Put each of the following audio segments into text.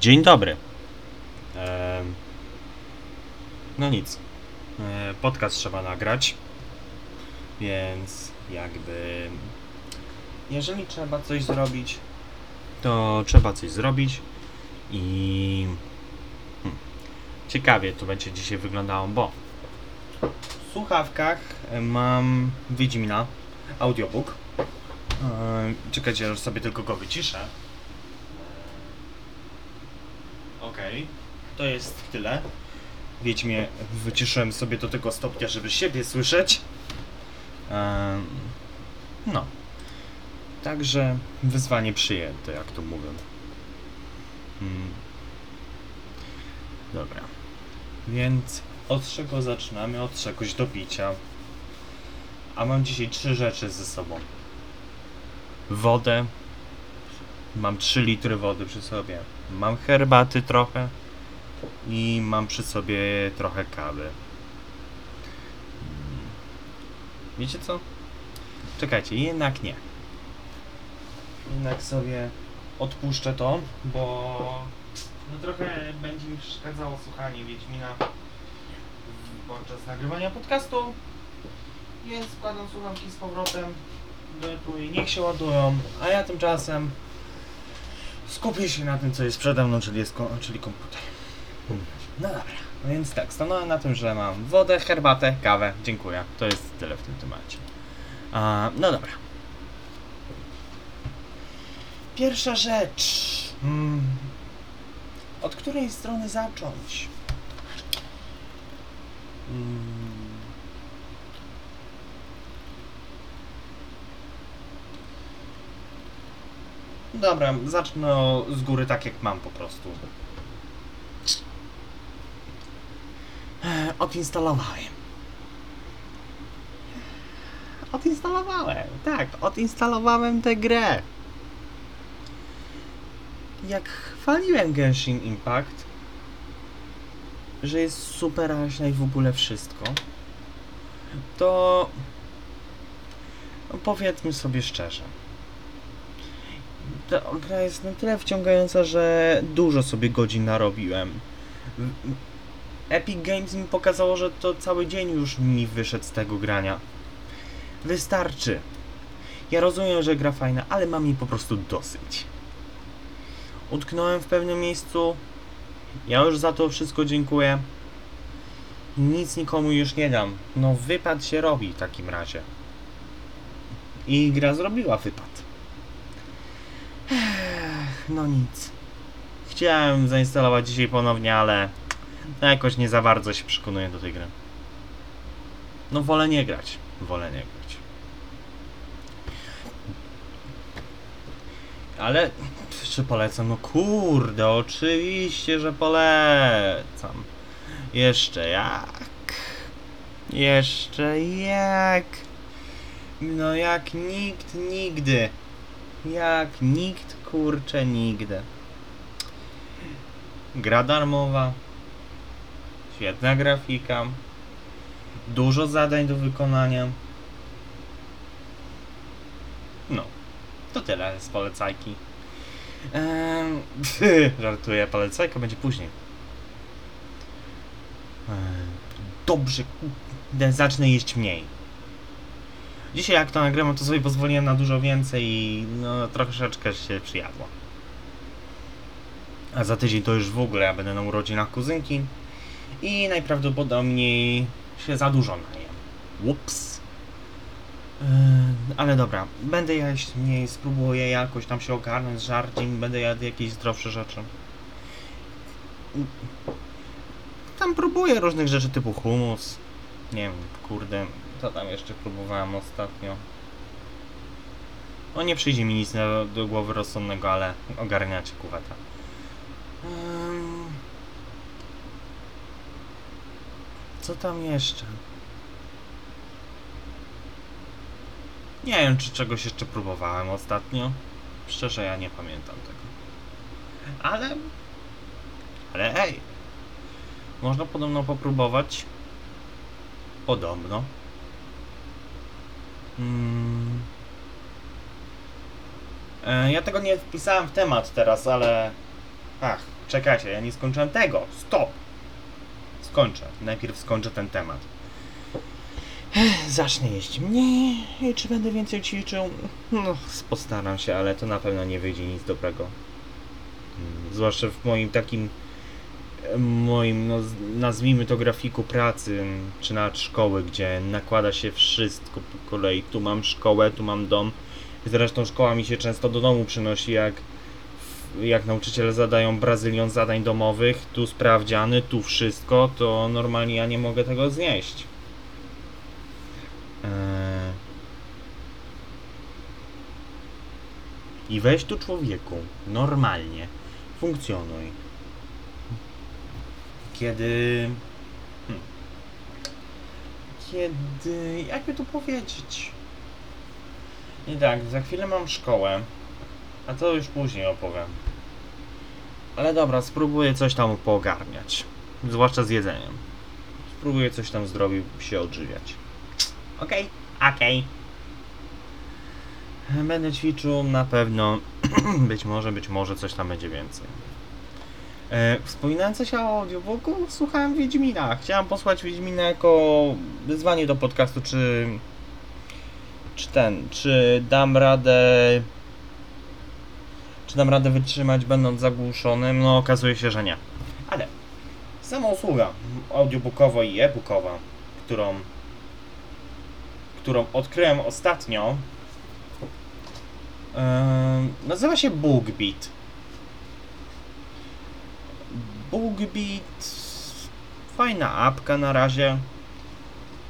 Dzień dobry. Em, no nic. E, podcast trzeba nagrać. Więc jakby. Jeżeli trzeba coś zrobić, to trzeba coś zrobić. I. Hmm, ciekawie to będzie dzisiaj wyglądało, bo w słuchawkach mam Wiedźmina, audiobook. E, Czekajcie, aż sobie tylko go wyciszę. Okej, to jest tyle. Wiedźmie, wyciszyłem sobie do tego stopnia, żeby siebie słyszeć. No. Także wyzwanie przyjęte, jak to mówią. Mm. Dobra. Więc od czego zaczynamy? Od czegoś do picia. A mam dzisiaj trzy rzeczy ze sobą. Wodę. Mam 3 litry wody przy sobie. Mam herbaty trochę. I mam przy sobie trochę kawy. Mm. Wiecie co? Czekajcie, jednak nie. Jednak sobie odpuszczę to, bo no trochę będzie mi przeszkadzało słuchanie Wiedźmina podczas nagrywania podcastu. Więc składam słuchawki z powrotem do etu i niech się ładują, a ja tymczasem skupię się na tym, co jest przede mną, czyli, jest ko- czyli komputer. No dobra, no więc tak, stanąłem na tym, że mam wodę, herbatę, kawę. Dziękuję. To jest tyle w tym temacie. A, no dobra. Pierwsza rzecz. Mm. Od której strony zacząć? Mm. Dobra, zacznę z góry tak jak mam po prostu. E, Odinstalowałem. Odinstalowałem, tak, odinstalowałem tę grę. Jak chwaliłem Genshin Impact, że jest super raźna i w ogóle wszystko, to powiedzmy sobie szczerze. Ta gra jest na tyle wciągająca, że dużo sobie godzin narobiłem. Epic Games mi pokazało, że to cały dzień już mi wyszedł z tego grania. Wystarczy. Ja rozumiem, że gra fajna, ale mam jej po prostu dosyć. Utknąłem w pewnym miejscu. Ja już za to wszystko dziękuję. Nic nikomu już nie dam. No wypad się robi w takim razie. I gra zrobiła wypad. No nic. Chciałem zainstalować dzisiaj ponownie, ale no jakoś nie za bardzo się przekonuję do tej gry. No wolę nie grać. Wolę nie grać. Ale czy polecam? No kurde, oczywiście, że polecam. Jeszcze jak? Jeszcze jak? No jak nikt nigdy. Jak nikt kurcze nigdy. Gra darmowa. Świetna grafika. Dużo zadań do wykonania. No. To tyle z polecajki. Ehm, żartuję, polecajka będzie później. Ehm, dobrze, zacznę jeść mniej. Dzisiaj jak to nagrywam, to sobie pozwoliłem na dużo więcej i no troszeczkę się przyjadło. A za tydzień to już w ogóle ja będę na urodzinach kuzynki i najprawdopodobniej się za dużo najem. Ups. Yy, ale dobra, będę jeść mniej, spróbuję jakoś tam się ogarnąć z żarciem, będę jadł jakieś zdrowsze rzeczy. Tam próbuję różnych rzeczy typu humus. Nie wiem, kurde, co tam jeszcze próbowałem ostatnio. No nie przyjdzie mi nic do głowy rozsądnego, ale ogarniacie kuweta. Co tam jeszcze? Nie wiem, czy czegoś jeszcze próbowałem ostatnio. Szczerze, ja nie pamiętam tego. Ale. Ale hej! Można podobno popróbować. Podobno. Mm. E, ja tego nie wpisałem w temat teraz, ale. Ach, czekajcie, ja nie skończyłem tego. Stop! Skończę. Najpierw skończę ten temat. Zacznę jeść mniej i czy będę więcej ćwiczył? No, postaram się, ale to na pewno nie wyjdzie nic dobrego. Mm, Zwłaszcza w moim takim moim, no, nazwijmy to grafiku pracy, czy nawet szkoły, gdzie nakłada się wszystko po kolei. Tu mam szkołę, tu mam dom. Zresztą szkoła mi się często do domu przynosi, jak, jak nauczyciele zadają brazylion zadań domowych, tu sprawdziany, tu wszystko, to normalnie ja nie mogę tego znieść. Eee. I weź tu człowieku, normalnie, funkcjonuj. Kiedy... Hmm. Kiedy... jakby tu powiedzieć? I tak, za chwilę mam szkołę, a to już później opowiem. Ale dobra, spróbuję coś tam poogarniać. Zwłaszcza z jedzeniem. Spróbuję coś tam zrobić, się odżywiać. Okej, okej. Będę ćwiczył na pewno. być może, być może coś tam będzie więcej. E, wspominając coś o audiobooku, słuchałem Wiedźmina. Chciałem posłać Wiedźmina jako wyzwanie do podcastu, czy. Czy ten, czy dam radę. Czy dam radę wytrzymać będąc zagłuszonym? No, okazuje się, że nie. Ale sama usługa audiobookowa i e-bookowa, którą którą odkryłem ostatnio, em, nazywa się BookBeat. BookBeat, fajna apka na razie.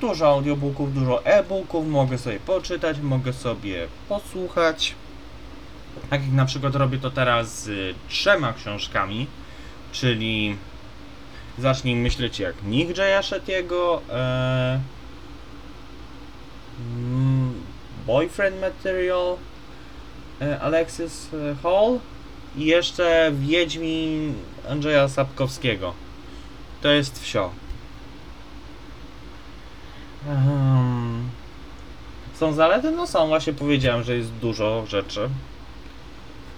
Dużo audiobooków, dużo e-booków, mogę sobie poczytać, mogę sobie posłuchać. Tak jak na przykład robię to teraz z trzema książkami, czyli Zacznij myśleć jak Nick Jaya Shetty'ego, e, mm, Boyfriend Material, e, Alexis Hall i jeszcze Wiedźmin Andrzeja Sapkowskiego. To jest wsio. Ehm, są zalety? No są, właśnie powiedziałem, że jest dużo rzeczy.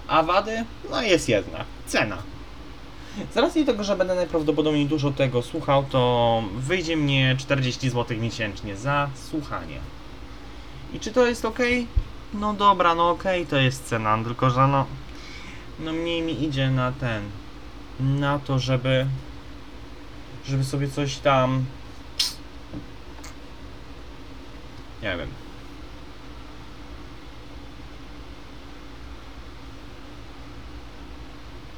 A wady? No jest jedna. Cena. Z racji tego, że będę najprawdopodobniej dużo tego słuchał, to wyjdzie mnie 40 zł miesięcznie za słuchanie. I czy to jest ok? No dobra, no ok, to jest cena, tylko że no. No mniej mi idzie na ten. Na to, żeby. Żeby sobie coś tam. Nie wiem.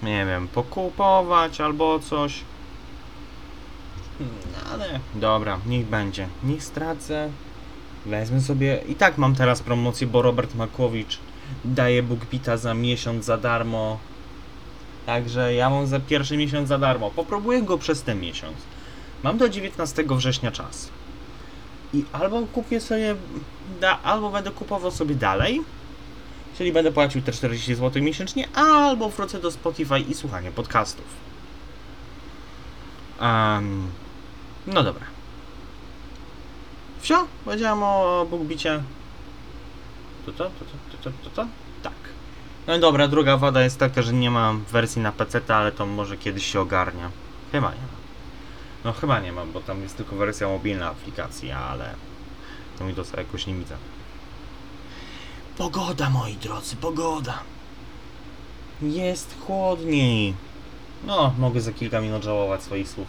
nie wiem, pokupować albo coś. Hmm, Ale dobra, niech będzie. Niech stracę. Wezmę sobie. I tak mam teraz promocję, bo Robert Makłowicz daje BookBeata za miesiąc za darmo. Także ja mam za pierwszy miesiąc za darmo. Popróbuję go przez ten miesiąc. Mam do 19 września czas. I albo kupię sobie, da, albo będę kupował sobie dalej, Czyli będę płacił te 40 zł miesięcznie, albo wrócę do Spotify i słuchanie podcastów. Um, no dobra. Wsio? Powiedziałem o BookBicie. To to, to, to, to, to, to? Tak. No i dobra, druga wada jest taka, że nie mam wersji na PC, ale to może kiedyś się ogarnia. Chyba nie ma. No chyba nie mam, bo tam jest tylko wersja mobilna aplikacji, ale to mi to jakoś nie widzę. Pogoda, moi drodzy, pogoda. Jest chłodniej. No, mogę za kilka minut żałować swoich słów.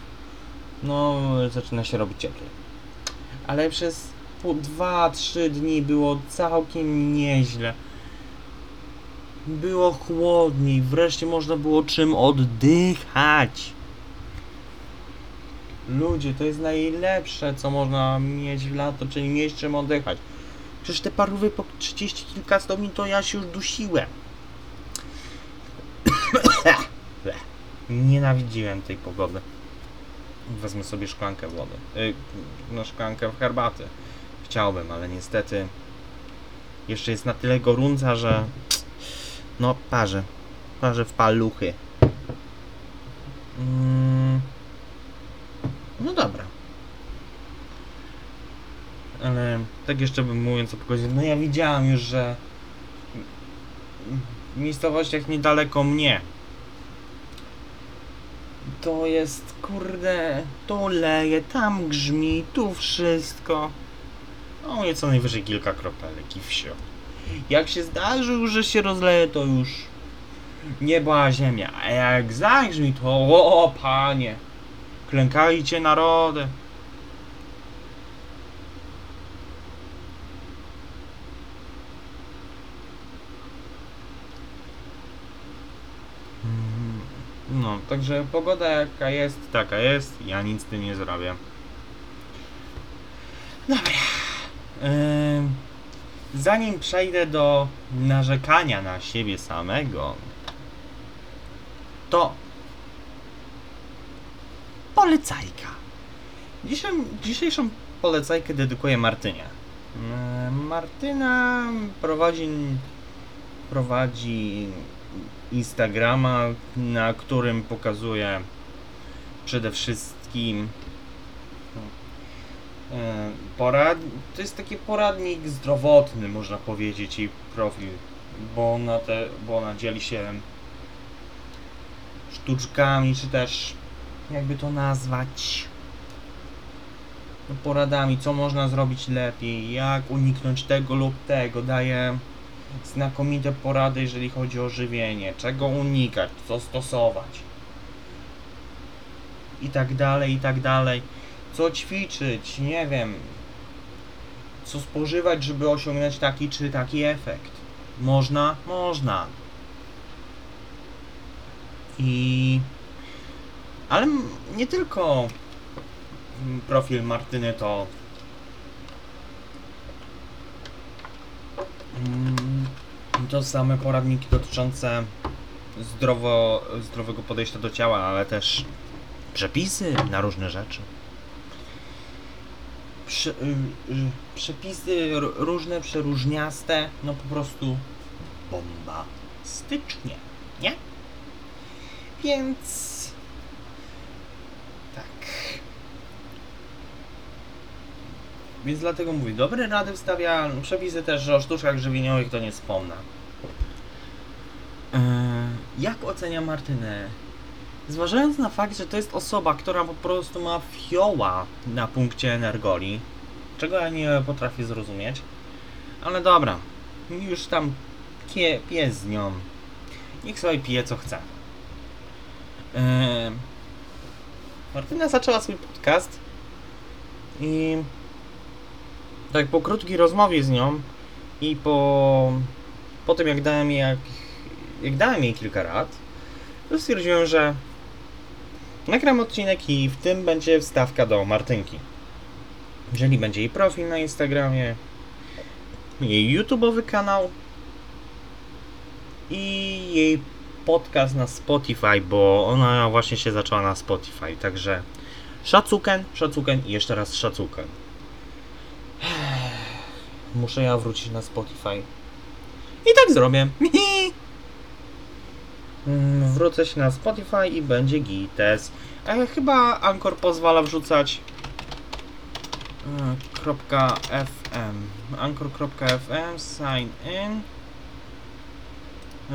No, zaczyna się robić cieplej. Ale przez 2-3 dni było całkiem nieźle. Było chłodniej, wreszcie można było czym oddychać. Ludzie, to jest najlepsze, co można mieć w lato, czyli mieć czym oddychać. Przecież te parówy po 30 kilka stopni to ja się już dusiłem. Nienawidziłem tej pogody. Wezmę sobie szklankę wody. Yy, no szklankę herbaty. Chciałbym, ale niestety jeszcze jest na tyle gorąca, że no parzy. Parzy w paluchy. Mm. No dobra. Ale tak jeszcze bym mówiąc o pogodzie, no ja widziałem już, że w miejscowościach niedaleko mnie To jest, kurde, tu leje, tam grzmi, tu wszystko. No nie co najwyżej kilka kropelek i wsio. Jak się zdarzy, że się rozleje, to już nieba, a ziemia. A jak zagrzmi, to o panie, klękajcie narody. Mm, No, także pogoda jaka jest, taka jest. Ja nic z tym nie zrobię. Dobra. Ym, zanim przejdę do narzekania na siebie samego, to polecajka. Dzisiaj, dzisiejszą polecajkę dedykuję Martynie. Ym, Martyna prowadzi prowadzi Instagrama, na którym pokazuje przede wszystkim porad... To jest taki poradnik zdrowotny, można powiedzieć, jej profil, bo ona, te, bo ona dzieli się sztuczkami, czy też jakby to nazwać no, poradami, co można zrobić lepiej, jak uniknąć tego lub tego, daje znakomite porady, jeżeli chodzi o żywienie, czego unikać, co stosować i tak dalej, i tak dalej. Co ćwiczyć, nie wiem, co spożywać, żeby osiągnąć taki czy taki efekt. Można? Można. I... Ale nie tylko profil Martyny to Mm, To same poradniki dotyczące zdrowo, zdrowego podejścia do ciała, ale też przepisy na różne rzeczy. Prze, y, y, przepisy różne, przeróżniaste, no po prostu bomba stycznie, nie? Więc tak. Więc dlatego mówię, dobre rady wstawia, przepisy też o sztuczkach żywieniowych to nie wspomnę. Eee, jak ocenia Martynę? Zważając na fakt, że to jest osoba, która po prostu ma fioła na punkcie energoli, czego ja nie potrafię zrozumieć, ale dobra, już tam pie, pije z nią. Niech sobie pije co chce. Eee, Martyna zaczęła swój podcast i tak po krótkiej rozmowie z nią i po, po tym jak dałem jej, jak, jak dałem jej kilka rad, to stwierdziłem, że nagram odcinek i w tym będzie wstawka do Martynki. Jeżeli będzie jej profil na Instagramie, jej YouTube'owy kanał i jej podcast na Spotify, bo ona właśnie się zaczęła na Spotify, także szacuken, szacuken i jeszcze raz szacuken. Muszę ja wrócić na Spotify. I tak zrobię. Mm, Wrócę się na Spotify i będzie gites. E, chyba Anchor pozwala wrzucać e, .fm Anchor.fm Sign in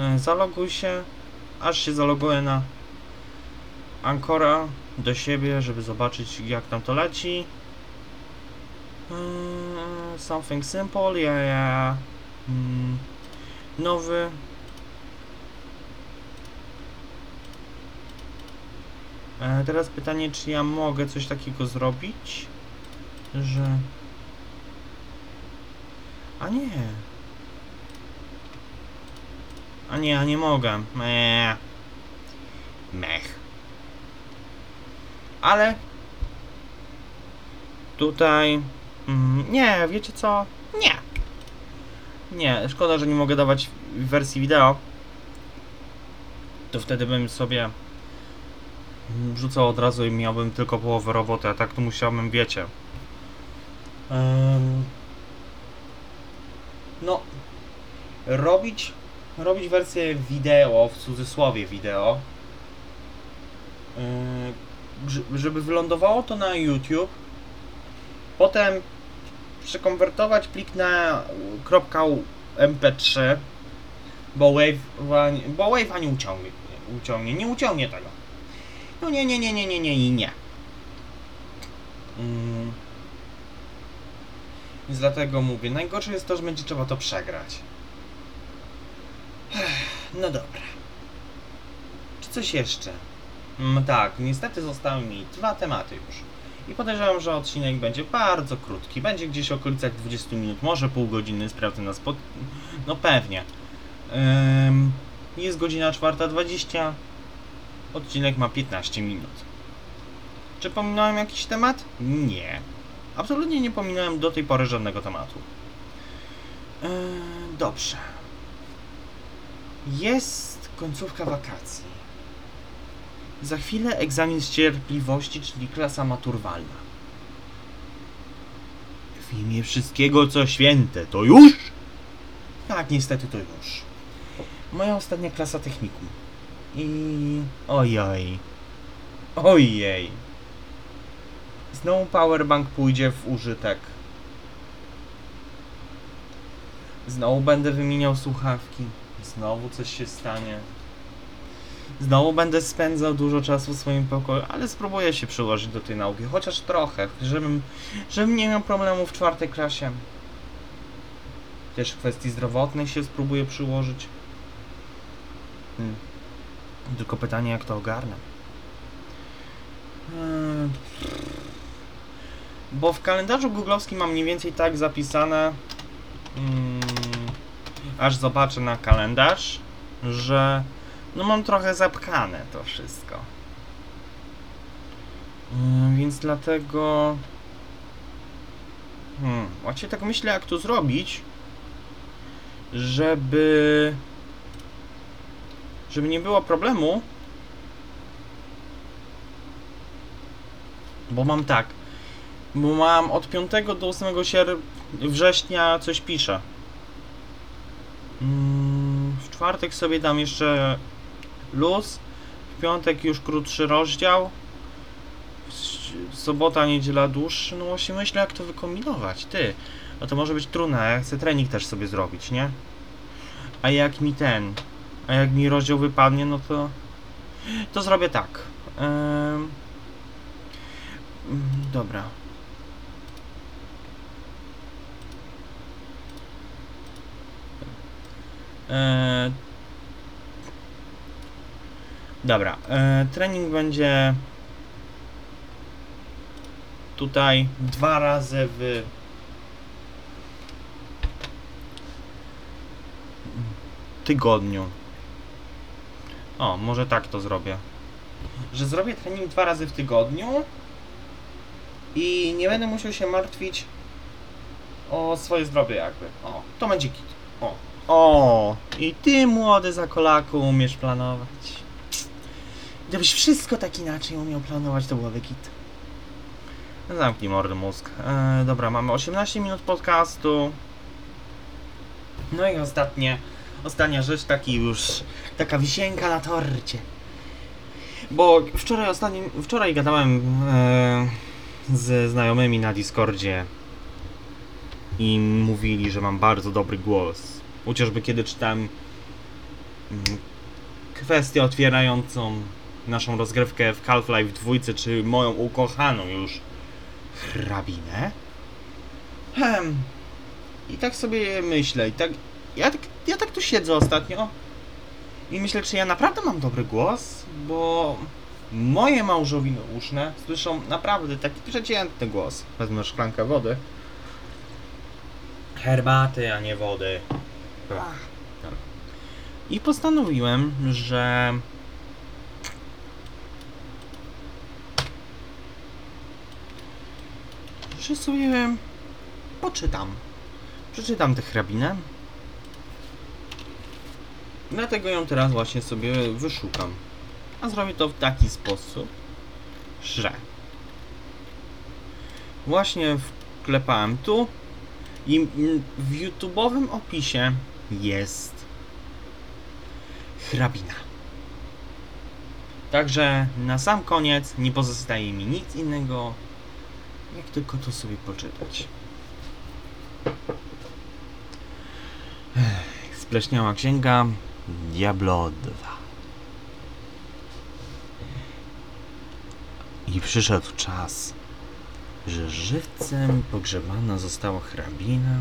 e, Zaloguj się Aż się zaloguję na Ancora do siebie, żeby zobaczyć jak tam to leci Mm, something simple, ja, ja. Mm, nowy. E, teraz pytanie, czy ja mogę coś takiego zrobić, że... A nie. A nie, a nie mogę. Meh. Mech. Ale tutaj Mm, nie, wiecie co? Nie. Nie, szkoda, że nie mogę dawać wersji wideo. To wtedy bym sobie rzucał od razu i miałbym tylko połowę roboty, a tak to musiałbym, wiecie. No, robić, robić wersję wideo, w cudzysłowie wideo, żeby wylądowało to na YouTube, potem przekonwertować plik na .mp3 bo Wave, bo Wave nie uciągnie, uciągnie, nie uciągnie tego. No nie, nie, nie, nie, nie, nie i nie. Mm. Więc dlatego mówię, najgorsze jest to, że będzie trzeba to przegrać. No dobra. Czy coś jeszcze? Mm, tak, niestety zostały mi dwa tematy już. I podejrzewam, że odcinek będzie bardzo krótki. Będzie gdzieś w okolicach 20 minut, może pół godziny, sprawdzę na spot. No pewnie. Jest godzina 4.20. Odcinek ma 15 minut. Czy pominąłem jakiś temat? Nie. Absolutnie nie pominąłem do tej pory żadnego tematu. Yy, dobrze. Jest końcówka wakacji. Za chwilę egzamin z cierpliwości, czyli klasa maturalna. W imię wszystkiego, co święte, to już? Tak, niestety to już. Moja ostatnia klasa technikum. I... Ojoj. Ojej. Znowu powerbank pójdzie w użytek. Znowu będę wymieniał słuchawki. Znowu coś się stanie. Znowu będę spędzał dużo czasu w swoim pokoju, ale spróbuję się przyłożyć do tej nauki, chociaż trochę, żebym, żebym nie miał problemu w czwartej klasie. Też w kwestii zdrowotnej się spróbuję przyłożyć. Hmm. Tylko pytanie, jak to ogarnę. Hmm. Bo w kalendarzu googlowskim mam mniej więcej tak zapisane, mm, aż zobaczę na kalendarz, że no mam trochę zapchane to wszystko. Mm, więc dlatego... Hmm, właśnie tak myślę, jak to zrobić, żeby... Żeby nie było problemu, Bo mam tak. Bo mam od 5 do 8 sierp- września coś piszę. Mm, w czwartek sobie dam jeszcze luz. W piątek już krótszy rozdział. Sobota, niedziela dłuższy. No właśnie myślę jak to wykombinować. Ty. No to może być trudne. Ja chcę trening też sobie zrobić, nie? A jak mi ten. A jak mi rozdział wypadnie, no to. To zrobię tak. Mm, Dobra. Eee, dobra. Eee, trening będzie tutaj dwa razy w tygodniu. O, może tak to zrobię. Że zrobię trening dwa razy w tygodniu i nie będę musiał się martwić o swoje zdrowie jakby. O, to będzie kit. O. O, i ty młody zakolaku umiesz planować. Gdybyś wszystko tak inaczej umiał planować, to byłoby kit. Zamknij mordy mózg. E, dobra, mamy 18 minut podcastu. No i ostatnie, ostatnia rzecz, taki już, taka wisienka na torcie. Bo wczoraj ostatnim, wczoraj gadałem e, ze znajomymi na Discordzie i mówili, że mam bardzo dobry głos. Chociażby kiedy czytałem mm, kwestię otwierającą naszą rozgrywkę w Half-Life 2, czy moją ukochaną już hrabinę. Hem. I tak sobie myślę, i tak ja, tak. ja tak tu siedzę ostatnio i myślę, czy ja naprawdę mam dobry głos, bo moje małżowiny uszne słyszą naprawdę taki przeciętny głos. Wezmę szklankę wody. Herbaty, a nie wody. I postanowiłem, że że sobie poczytam. Przeczytam tę hrabinę. Dlatego ją teraz właśnie sobie wyszukam. A zrobię to w taki sposób, że właśnie wklepałem tu i w YouTube'owym opisie jest hrabina. Także na sam koniec nie pozostaje mi nic innego, jak tylko to sobie poczytać. Spleśniała księga Diablo 2. I przyszedł czas, że żywcem pogrzebana została hrabina,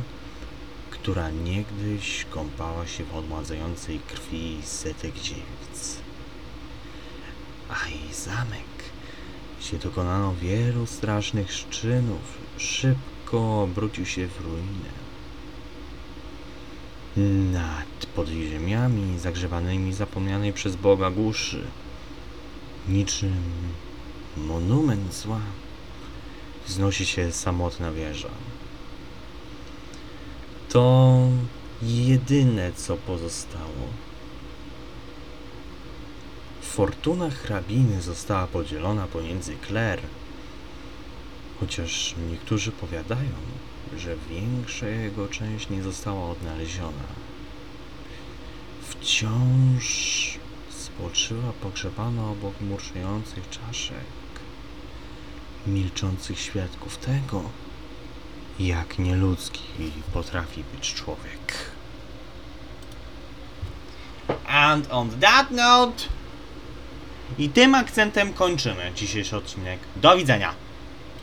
która niegdyś kąpała się w odmładzającej krwi setek dziewic. A jej zamek, gdzie dokonano wielu strasznych szczynów, szybko obrócił się w ruinę. Nad podziemiami zagrzebanymi zapomnianej przez Boga głuszy, niczym monument zła, wznosi się samotna wieża. To jedyne, co pozostało. Fortuna hrabiny została podzielona pomiędzy Claire, chociaż niektórzy powiadają, że większa jego część nie została odnaleziona. Wciąż spoczywa pogrzebana obok murczejących czaszek, milczących świadków tego, jak nieludzki potrafi być człowiek. And on that note... I tym akcentem kończymy dzisiejszy odcinek. Do widzenia!